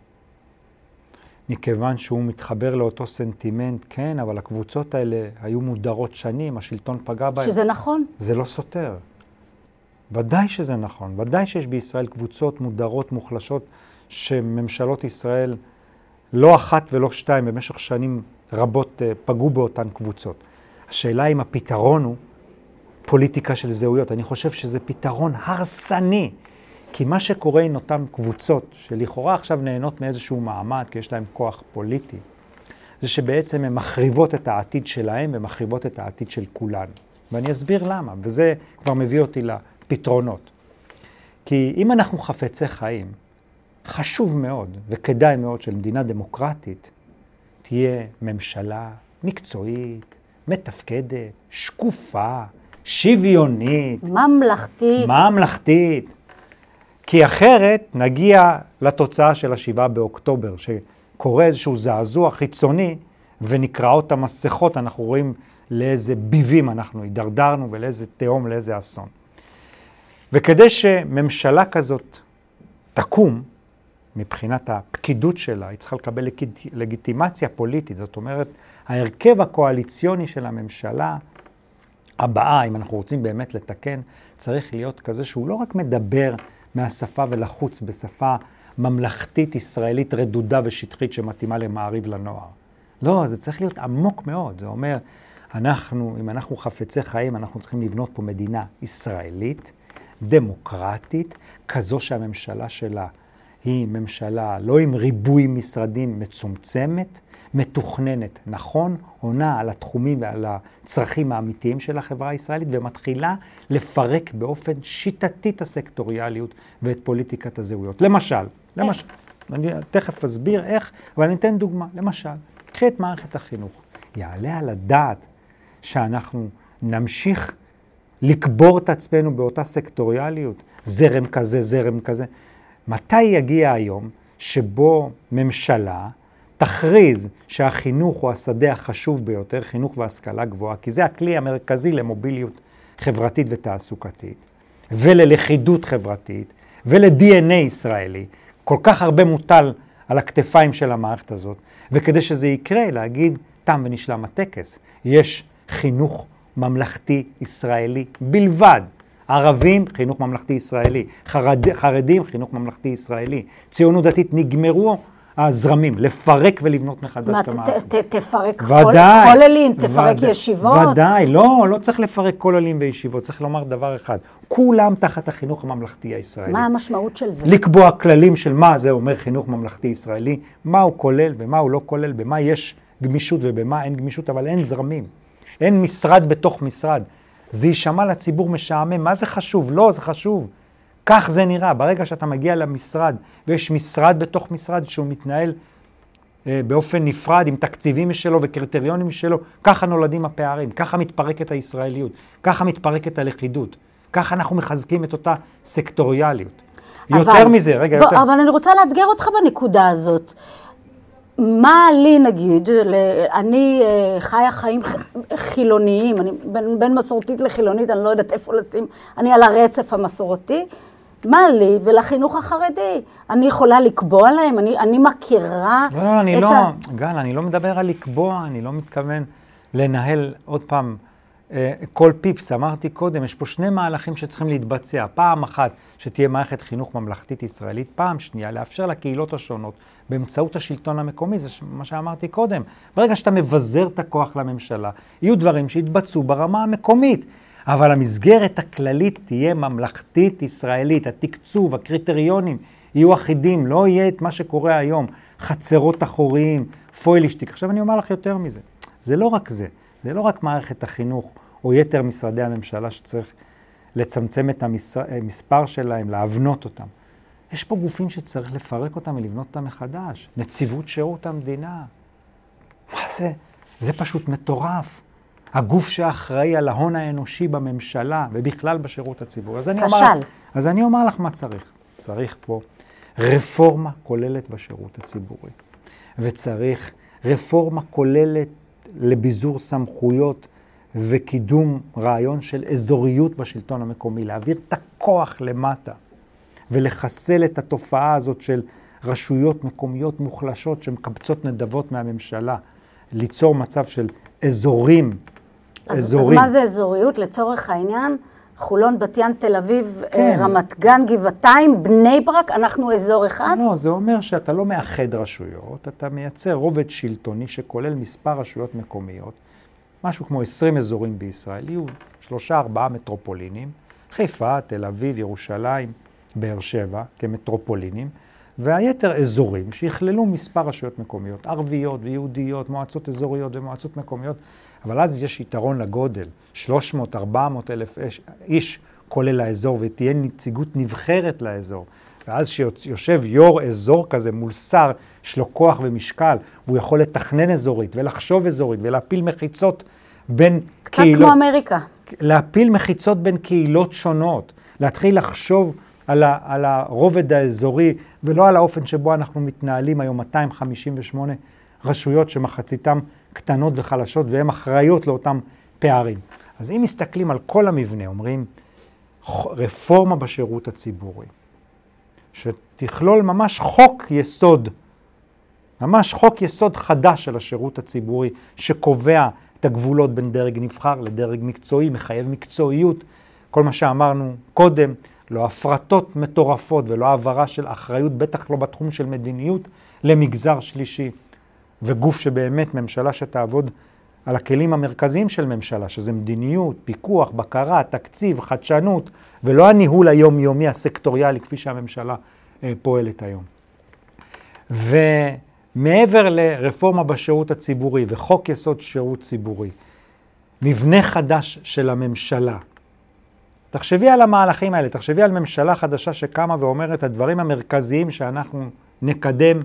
מכיוון שהוא מתחבר לאותו סנטימנט, כן, אבל הקבוצות האלה היו מודרות שנים, השלטון פגע בהן. שזה נכון. זה לא סותר. ודאי שזה נכון, ודאי שיש בישראל קבוצות מודרות, מוחלשות, שממשלות ישראל, לא אחת ולא שתיים, במשך שנים רבות אה, פגעו באותן קבוצות. השאלה אם הפתרון הוא פוליטיקה של זהויות. אני חושב שזה פתרון הרסני. כי מה שקורה עם אותן קבוצות, שלכאורה עכשיו נהנות מאיזשהו מעמד, כי יש להן כוח פוליטי, זה שבעצם הן מחריבות את העתיד שלהן ומחריבות את העתיד של כולנו. ואני אסביר למה, וזה כבר מביא אותי לפתרונות. כי אם אנחנו חפצי חיים, חשוב מאוד וכדאי מאוד שלמדינה דמוקרטית תהיה ממשלה מקצועית, מתפקדת, שקופה, שוויונית. ממלכתית. ממלכתית. כי אחרת נגיע לתוצאה של השבעה באוקטובר, שקורה איזשהו זעזוע חיצוני ונקרעות המסכות, אנחנו רואים לאיזה ביבים אנחנו הידרדרנו ולאיזה תהום, לאיזה אסון. וכדי שממשלה כזאת תקום, מבחינת הפקידות שלה, היא צריכה לקבל לגיטימציה פוליטית. זאת אומרת, ההרכב הקואליציוני של הממשלה הבאה, אם אנחנו רוצים באמת לתקן, צריך להיות כזה שהוא לא רק מדבר מהשפה ולחוץ בשפה ממלכתית ישראלית רדודה ושטחית שמתאימה למעריב לנוער. לא, זה צריך להיות עמוק מאוד. זה אומר, אנחנו, אם אנחנו חפצי חיים, אנחנו צריכים לבנות פה מדינה ישראלית, דמוקרטית, כזו שהממשלה שלה היא ממשלה לא עם ריבוי משרדים מצומצמת, מתוכננת נכון, עונה על התחומים ועל הצרכים האמיתיים של החברה הישראלית ומתחילה לפרק באופן שיטתי את הסקטוריאליות ואת פוליטיקת הזהויות. למשל, למשל, אני תכף אסביר איך, אבל אני אתן דוגמה. למשל, קחי את מערכת החינוך. יעלה על הדעת שאנחנו נמשיך לקבור את עצמנו באותה סקטוריאליות, זרם כזה, זרם כזה. מתי יגיע היום שבו ממשלה תכריז שהחינוך הוא השדה החשוב ביותר, חינוך והשכלה גבוהה, כי זה הכלי המרכזי למוביליות חברתית ותעסוקתית, וללכידות חברתית, ול-DNA ישראלי. כל כך הרבה מוטל על הכתפיים של המערכת הזאת, וכדי שזה יקרה, להגיד, תם ונשלם הטקס. יש חינוך ממלכתי ישראלי בלבד. ערבים, חינוך ממלכתי ישראלי. חרד, חרדים, חינוך ממלכתי ישראלי. ציונות דתית, נגמרו הזרמים, לפרק ולבנות מחדש מה, את המערכת. ת- תפרק. כוללים, תפרק ישיבות. ודאי, לא, לא צריך לפרק כוללים וישיבות, צריך לומר דבר אחד, כולם תחת החינוך הממלכתי הישראלי. מה המשמעות של זה? לקבוע כללים של מה זה אומר חינוך ממלכתי ישראלי, מה הוא כולל ומה הוא לא כולל, במה יש גמישות ובמה אין גמישות, אבל אין זרמים. אין משרד בתוך משרד. זה יישמע לציבור משעמם, מה זה חשוב? לא, זה חשוב. כך זה נראה. ברגע שאתה מגיע למשרד, ויש משרד בתוך משרד שהוא מתנהל אה, באופן נפרד, עם תקציבים משלו וקריטריונים משלו, ככה נולדים הפערים, ככה מתפרקת הישראליות, ככה מתפרקת הלכידות, ככה אנחנו מחזקים את אותה סקטוריאליות. יותר אבל- מזה, רגע, בוא, יותר. אבל אני רוצה לאתגר אותך בנקודה הזאת. מה לי, נגיד, אני אה, חיה חיים חילוניים, אני בין, בין מסורתית לחילונית, אני לא יודעת איפה לשים, אני על הרצף המסורתי. מה לי ולחינוך החרדי? אני יכולה לקבוע להם? אני, אני מכירה לא, לא, אני את לא, ה... גל, אני לא מדבר על לקבוע, אני לא מתכוון לנהל עוד פעם אה, כל פיפס. אמרתי קודם, יש פה שני מהלכים שצריכים להתבצע. פעם אחת, שתהיה מערכת חינוך ממלכתית ישראלית, פעם שנייה, לאפשר לקהילות השונות, באמצעות השלטון המקומי, זה מה שאמרתי קודם. ברגע שאתה מבזר את הכוח לממשלה, יהיו דברים שיתבצעו ברמה המקומית. אבל המסגרת הכללית תהיה ממלכתית ישראלית, התקצוב, הקריטריונים יהיו אחידים, לא יהיה את מה שקורה היום, חצרות אחוריים, פוילשטיק. עכשיו אני אומר לך יותר מזה, זה לא רק זה, זה לא רק מערכת החינוך או יתר משרדי הממשלה שצריך לצמצם את המספר שלהם, להבנות אותם. יש פה גופים שצריך לפרק אותם ולבנות אותם מחדש. נציבות שירות המדינה. מה זה? זה פשוט מטורף. הגוף שאחראי על ההון האנושי בממשלה ובכלל בשירות הציבורי. אז אני אומר אז אני אומר לך מה צריך. צריך פה רפורמה כוללת בשירות הציבורי, וצריך רפורמה כוללת לביזור סמכויות וקידום רעיון של אזוריות בשלטון המקומי, להעביר את הכוח למטה ולחסל את התופעה הזאת של רשויות מקומיות מוחלשות שמקבצות נדבות מהממשלה, ליצור מצב של אזורים, אז. אז מה זה אזוריות? לצורך העניין, חולון, בת ים, תל אביב, כן. אה, רמת גן, גבעתיים, בני ברק, אנחנו אזור אחד? לא, זה אומר שאתה לא מאחד רשויות, אתה מייצר רובד שלטוני שכולל מספר רשויות מקומיות, משהו כמו 20 אזורים בישראל, יהיו שלושה, ארבעה מטרופולינים, חיפה, תל אביב, ירושלים, באר שבע, כמטרופולינים, והיתר אזורים שיכללו מספר רשויות מקומיות, ערביות ויהודיות, מועצות אזוריות ומועצות מקומיות, אבל אז יש יתרון לגודל, 300, 400 אלף איש, כולל האזור, ותהיה נציגות נבחרת לאזור. ואז שיושב יו"ר אזור כזה מול שר, יש לו כוח ומשקל, והוא יכול לתכנן אזורית ולחשוב אזורית ולהפיל מחיצות בין קצת קהילות. כמו אמריקה. להפיל מחיצות בין קהילות שונות, להתחיל לחשוב על, ה, על הרובד האזורי ולא על האופן שבו אנחנו מתנהלים היום 258 רשויות שמחציתן קטנות וחלשות והן אחראיות לאותם פערים. אז אם מסתכלים על כל המבנה, אומרים רפורמה בשירות הציבורי, שתכלול ממש חוק יסוד, ממש חוק יסוד חדש של השירות הציבורי, שקובע את הגבולות בין דרג נבחר לדרג מקצועי, מחייב מקצועיות, כל מה שאמרנו קודם, לא הפרטות מטורפות ולא העברה של אחריות, בטח לא בתחום של מדיניות, למגזר שלישי. וגוף שבאמת, ממשלה שתעבוד על הכלים המרכזיים של ממשלה, שזה מדיניות, פיקוח, בקרה, תקציב, חדשנות, ולא הניהול היומיומי הסקטוריאלי כפי שהממשלה אה, פועלת היום. ומעבר לרפורמה בשירות הציבורי וחוק יסוד שירות ציבורי, מבנה חדש של הממשלה. תחשבי על המהלכים האלה, תחשבי על ממשלה חדשה שקמה ואומרת הדברים המרכזיים שאנחנו נקדם,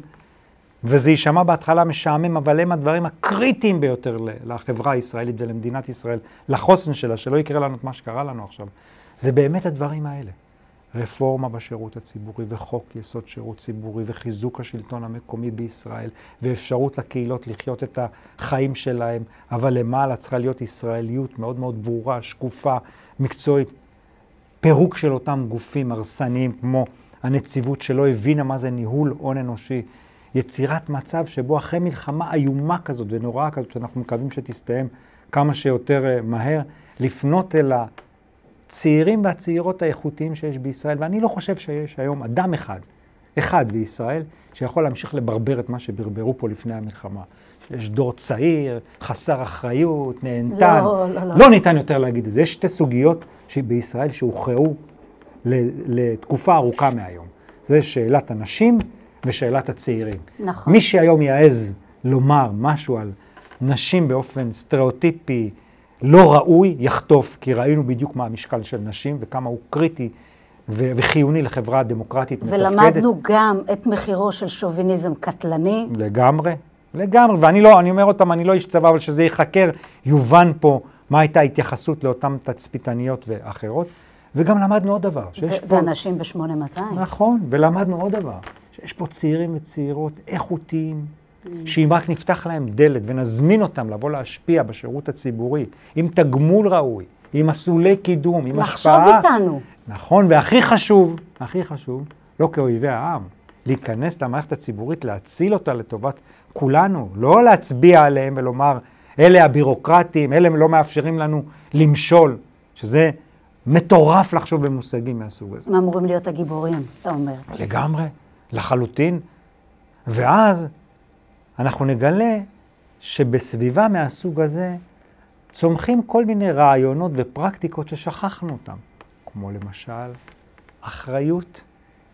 וזה יישמע בהתחלה משעמם, אבל הם הדברים הקריטיים ביותר לחברה הישראלית ולמדינת ישראל, לחוסן שלה, שלא יקרה לנו את מה שקרה לנו עכשיו. זה באמת הדברים האלה. רפורמה בשירות הציבורי וחוק יסוד שירות ציבורי וחיזוק השלטון המקומי בישראל ואפשרות לקהילות לחיות את החיים שלהם, אבל למעלה צריכה להיות ישראליות מאוד מאוד ברורה, שקופה, מקצועית. פירוק של אותם גופים הרסניים כמו הנציבות שלא הבינה מה זה ניהול הון אנושי. יצירת מצב שבו אחרי מלחמה איומה כזאת ונוראה כזאת, שאנחנו מקווים שתסתיים כמה שיותר אה, מהר, לפנות אל הצעירים והצעירות האיכותיים שיש בישראל. ואני לא חושב שיש היום אדם אחד אחד בישראל, שיכול להמשיך לברבר את מה שברברו פה לפני המלחמה. יש דור צעיר, חסר אחריות, נהנתן. לא, לא, לא. לא ניתן יותר להגיד את זה. יש שתי סוגיות בישראל שהוכרעו לתקופה ארוכה מהיום. זה שאלת הנשים ושאלת הצעירים. נכון. מי שהיום יעז לומר משהו על נשים באופן סטריאוטיפי לא ראוי, יחטוף, כי ראינו בדיוק מה המשקל של נשים וכמה הוא קריטי ו- וחיוני לחברה דמוקרטית מתפקדת. ולמדנו גם את מחירו של שוביניזם קטלני. לגמרי, לגמרי. ואני לא, אני אומר עוד פעם, אני לא איש צבא, אבל שזה ייחקר, יובן פה מה הייתה ההתייחסות לאותן תצפיתניות ואחרות. וגם למדנו עוד דבר, שיש ו- פה... ואנשים ב-8200. נכון, ולמדנו עוד דבר, שיש פה צעירים וצעירות איכותיים, שאם רק נפתח להם דלת ונזמין אותם לבוא להשפיע בשירות הציבורי, עם תגמול ראוי, עם מסלולי קידום, עם לחשוב השפעה. איתנו. נכון, והכי חשוב, הכי חשוב, לא כאויבי העם, להיכנס למערכת הציבורית, להציל אותה לטובת כולנו, לא להצביע עליהם ולומר, אלה הבירוקרטים, אלה לא מאפשרים לנו למשול, שזה מטורף לחשוב במושגים מהסוג הזה. הם אמורים להיות הגיבורים, אתה אומר. לגמרי, לחלוטין. ואז אנחנו נגלה שבסביבה מהסוג הזה צומחים כל מיני רעיונות ופרקטיקות ששכחנו אותם, כמו למשל אחריות,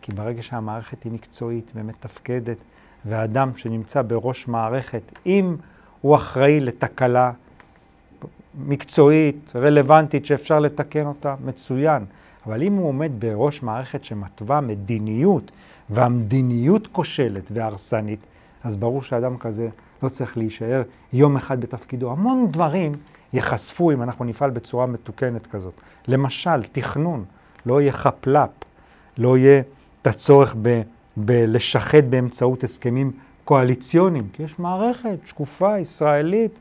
כי ברגע שהמערכת היא מקצועית ומתפקדת, ואדם שנמצא בראש מערכת, אם הוא אחראי לתקלה מקצועית, רלוונטית, שאפשר לתקן אותה, מצוין. אבל אם הוא עומד בראש מערכת שמתווה מדיניות, והמדיניות כושלת והרסנית, אז ברור שאדם כזה לא צריך להישאר יום אחד בתפקידו. המון דברים ייחשפו אם אנחנו נפעל בצורה מתוקנת כזאת. למשל, תכנון, לא יהיה חפלאפ, לא יהיה את הצורך ב- בלשחד באמצעות הסכמים קואליציוניים, כי יש מערכת שקופה, ישראלית,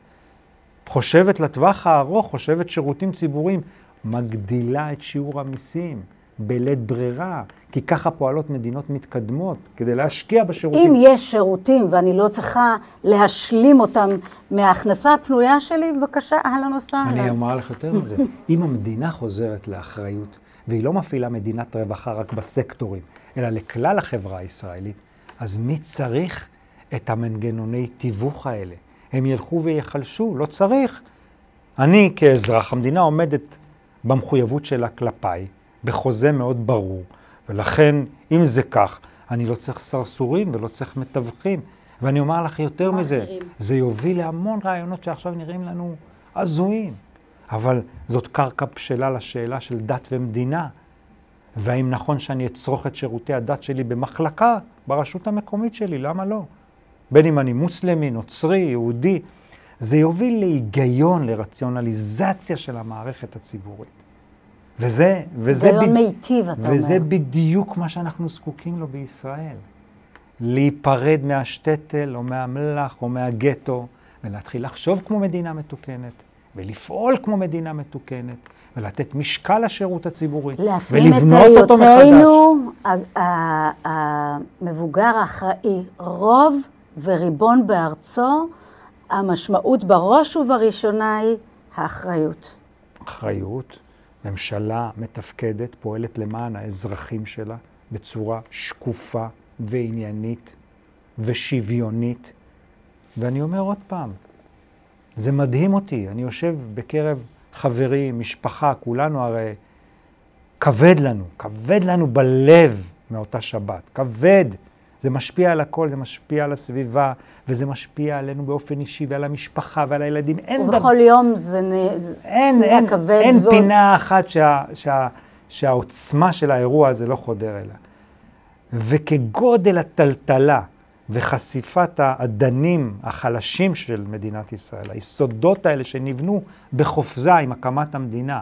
חושבת לטווח הארוך, חושבת שירותים ציבוריים, מגדילה את שיעור המיסים בלית ברירה, כי ככה פועלות מדינות מתקדמות, כדי להשקיע בשירותים. אם יש שירותים ואני לא צריכה להשלים אותם מההכנסה הפנויה שלי, בבקשה, אהלן וסהלן. אני אומר לך יותר מזה, אם המדינה חוזרת לאחריות, והיא לא מפעילה מדינת רווחה רק בסקטורים, אלא לכלל החברה הישראלית, אז מי צריך את המנגנוני תיווך האלה? הם ילכו ויחלשו, לא צריך. אני כאזרח, המדינה עומדת במחויבות שלה כלפיי, בחוזה מאוד ברור, ולכן, אם זה כך, אני לא צריך סרסורים ולא צריך מתווכים. ואני אומר לך יותר מזה, אחרים. זה יוביל להמון רעיונות שעכשיו נראים לנו הזויים. אבל זאת קרקע בשלה לשאלה של דת ומדינה. והאם נכון שאני אצרוך את שירותי הדת שלי במחלקה ברשות המקומית שלי, למה לא? בין אם אני מוסלמי, נוצרי, יהודי, זה יוביל להיגיון, לרציונליזציה של המערכת הציבורית. וזה, וזה, היגיון מיטיב, אתה וזה אומר. בדיוק מה שאנחנו זקוקים לו בישראל. להיפרד מהשטטל או מהמלח או מהגטו, ולהתחיל לחשוב כמו מדינה מתוקנת, ולפעול כמו מדינה מתוקנת, ולתת משקל לשירות הציבורי, להפנים את ולבנות אותו מחדש. היותנו ה- ה- המבוגר האחראי, רוב וריבון בארצו, המשמעות בראש ובראשונה היא האחריות. אחריות, ממשלה מתפקדת, פועלת למען האזרחים שלה בצורה שקופה ועניינית ושוויונית. ואני אומר עוד פעם, זה מדהים אותי, אני יושב בקרב חברים, משפחה, כולנו הרי כבד לנו, כבד לנו בלב מאותה שבת, כבד. זה משפיע על הכל, זה משפיע על הסביבה, וזה משפיע עלינו באופן אישי ועל המשפחה ועל הילדים. אין ובכל יום זה נהיה כבד. אין ועוד- פינה אחת שה, שה, שהעוצמה של האירוע הזה לא חודר אליה. וכגודל הטלטלה וחשיפת האדנים החלשים של מדינת ישראל, היסודות האלה שנבנו בחופזה עם הקמת המדינה,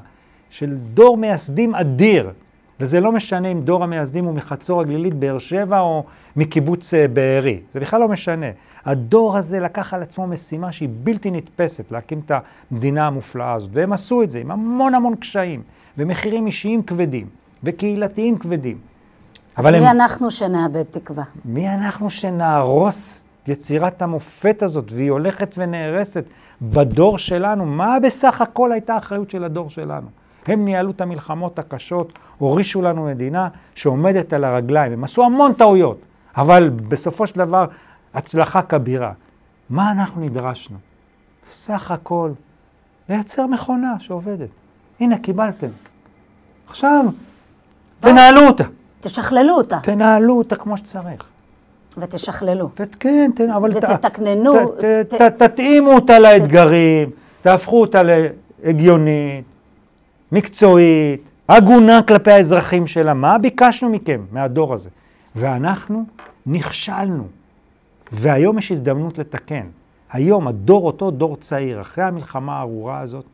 של דור מייסדים אדיר, וזה לא משנה אם דור המייסדים הוא מחצור הגלילית, באר שבע או מקיבוץ אה, בארי, זה בכלל לא משנה. הדור הזה לקח על עצמו משימה שהיא בלתי נתפסת, להקים את המדינה המופלאה הזאת, והם עשו את זה עם המון המון קשיים, ומחירים אישיים כבדים, וקהילתיים כבדים. אז מי הם, אנחנו שנאבד תקווה? מי אנחנו שנהרוס יצירת המופת הזאת, והיא הולכת ונהרסת בדור שלנו? מה בסך הכל הייתה האחריות של הדור שלנו? הם ניהלו את המלחמות הקשות, הורישו לנו מדינה שעומדת על הרגליים. הם עשו המון טעויות, אבל בסופו של דבר, הצלחה כבירה. מה אנחנו נדרשנו? סך הכל, לייצר מכונה שעובדת. הנה, קיבלתם. עכשיו, תנהלו אותה. תשכללו אותה. תנהלו אותה כמו שצריך. ותשכללו. כן, תן, אבל... ותתקננו. ת, ת, ת, תתאימו אותה לאתגרים, תהפכו אותה להגיונית, מקצועית, הגונה כלפי האזרחים שלה. מה ביקשנו מכם, מהדור הזה? ואנחנו נכשלנו. והיום יש הזדמנות לתקן. היום הדור, אותו דור צעיר, אחרי המלחמה הארורה הזאת,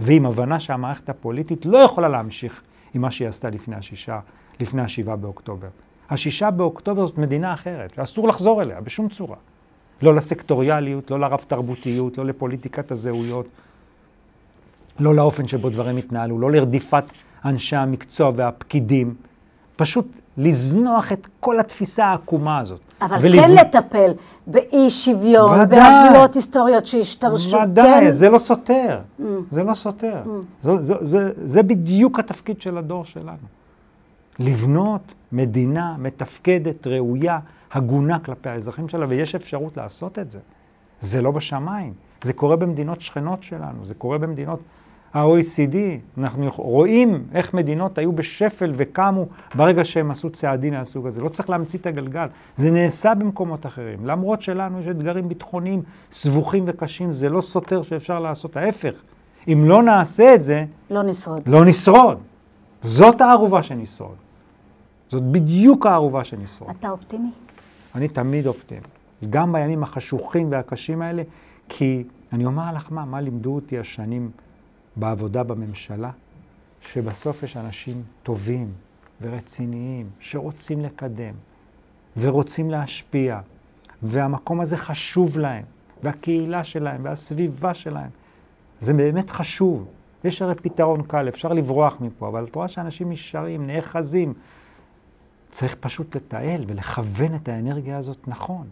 ועם הבנה שהמערכת הפוליטית לא יכולה להמשיך עם מה שהיא עשתה לפני השישה, לפני השבעה באוקטובר. השישה באוקטובר זאת מדינה אחרת, ואסור לחזור אליה בשום צורה. לא לסקטוריאליות, לא לרב תרבותיות, לא לפוליטיקת הזהויות, לא לאופן שבו דברים התנהלו, לא לרדיפת אנשי המקצוע והפקידים. פשוט לזנוח את כל התפיסה העקומה הזאת. אבל ולבנ... כן לטפל באי שוויון, בעוולות היסטוריות שהשתרשו. ודאי, כן. זה לא סותר. Mm. זה לא סותר. Mm. זה, זה, זה, זה בדיוק התפקיד של הדור שלנו. לבנות מדינה מתפקדת, ראויה, הגונה כלפי האזרחים שלה, ויש אפשרות לעשות את זה. זה לא בשמיים. זה קורה במדינות שכנות שלנו, זה קורה במדינות ה-OECD. אנחנו רואים איך מדינות היו בשפל וקמו ברגע שהם עשו צעדים מהסוג הזה. לא צריך להמציא את הגלגל, זה נעשה במקומות אחרים. למרות שלנו יש אתגרים ביטחוניים סבוכים וקשים, זה לא סותר שאפשר לעשות ההפך. אם לא נעשה את זה... לא נשרוד. לא נשרוד. זאת הערובה שנשרוד. זאת בדיוק הערובה שנשרוד. אתה אופטימי? אני תמיד אופטימי. גם בימים החשוכים והקשים האלה, כי אני אומר לך מה, מה לימדו אותי השנים בעבודה בממשלה? שבסוף יש אנשים טובים ורציניים שרוצים לקדם ורוצים להשפיע, והמקום הזה חשוב להם, והקהילה שלהם והסביבה שלהם. זה באמת חשוב. יש הרי פתרון קל, אפשר לברוח מפה, אבל את רואה שאנשים נשארים, נאחזים, צריך פשוט לתעל ולכוון את האנרגיה הזאת נכון.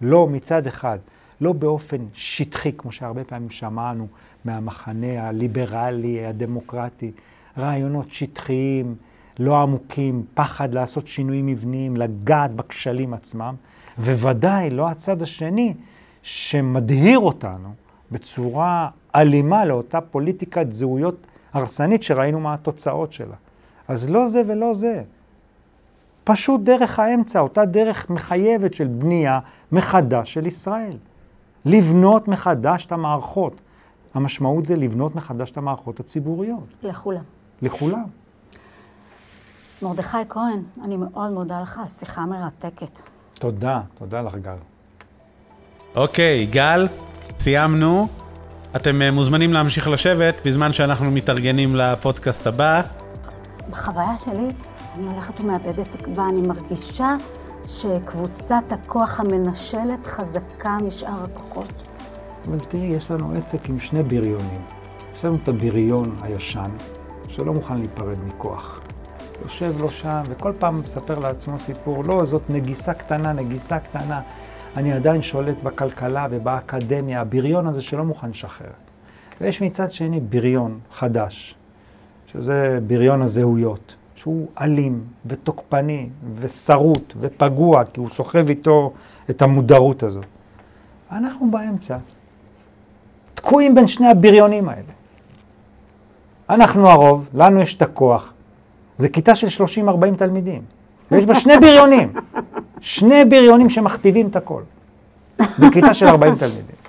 לא מצד אחד, לא באופן שטחי, כמו שהרבה פעמים שמענו מהמחנה הליברלי, הדמוקרטי, רעיונות שטחיים, לא עמוקים, פחד לעשות שינויים מבניים, לגעת בכשלים עצמם, וודאי לא הצד השני שמדהיר אותנו בצורה אלימה לאותה פוליטיקת זהויות הרסנית שראינו מה התוצאות שלה. אז לא זה ולא זה. פשוט דרך האמצע, אותה דרך מחייבת של בנייה מחדש של ישראל. לבנות מחדש את המערכות. המשמעות זה לבנות מחדש את המערכות הציבוריות. לכולם. לכולם. מרדכי כהן, אני מאוד מודה לך, שיחה מרתקת. תודה, תודה לך, גל. אוקיי, גל, סיימנו. אתם אה, מוזמנים להמשיך לשבת בזמן שאנחנו מתארגנים לפודקאסט הבא. בחוויה שלי, אני הולכת ומאבדת תקווה, אני מרגישה שקבוצת הכוח המנשלת חזקה משאר הכוחות. אבל תראי, יש לנו עסק עם שני בריונים. יש לנו את הבריון הישן, שלא מוכן להיפרד מכוח. יושב לו שם, וכל פעם מספר לעצמו סיפור, לא, זאת נגיסה קטנה, נגיסה קטנה. אני עדיין שולט בכלכלה ובאקדמיה, הבריון הזה שלא מוכן לשחרר. ויש מצד שני בריון חדש, שזה בריון הזהויות. שהוא אלים ותוקפני ושרוט ופגוע, כי הוא סוחב איתו את המודרות הזאת. אנחנו באמצע, תקועים בין שני הבריונים האלה. אנחנו הרוב, לנו יש את הכוח. זה כיתה של 30-40 תלמידים, ויש בה שני בריונים. שני בריונים שמכתיבים את הכל. בכיתה של 40 תלמידים.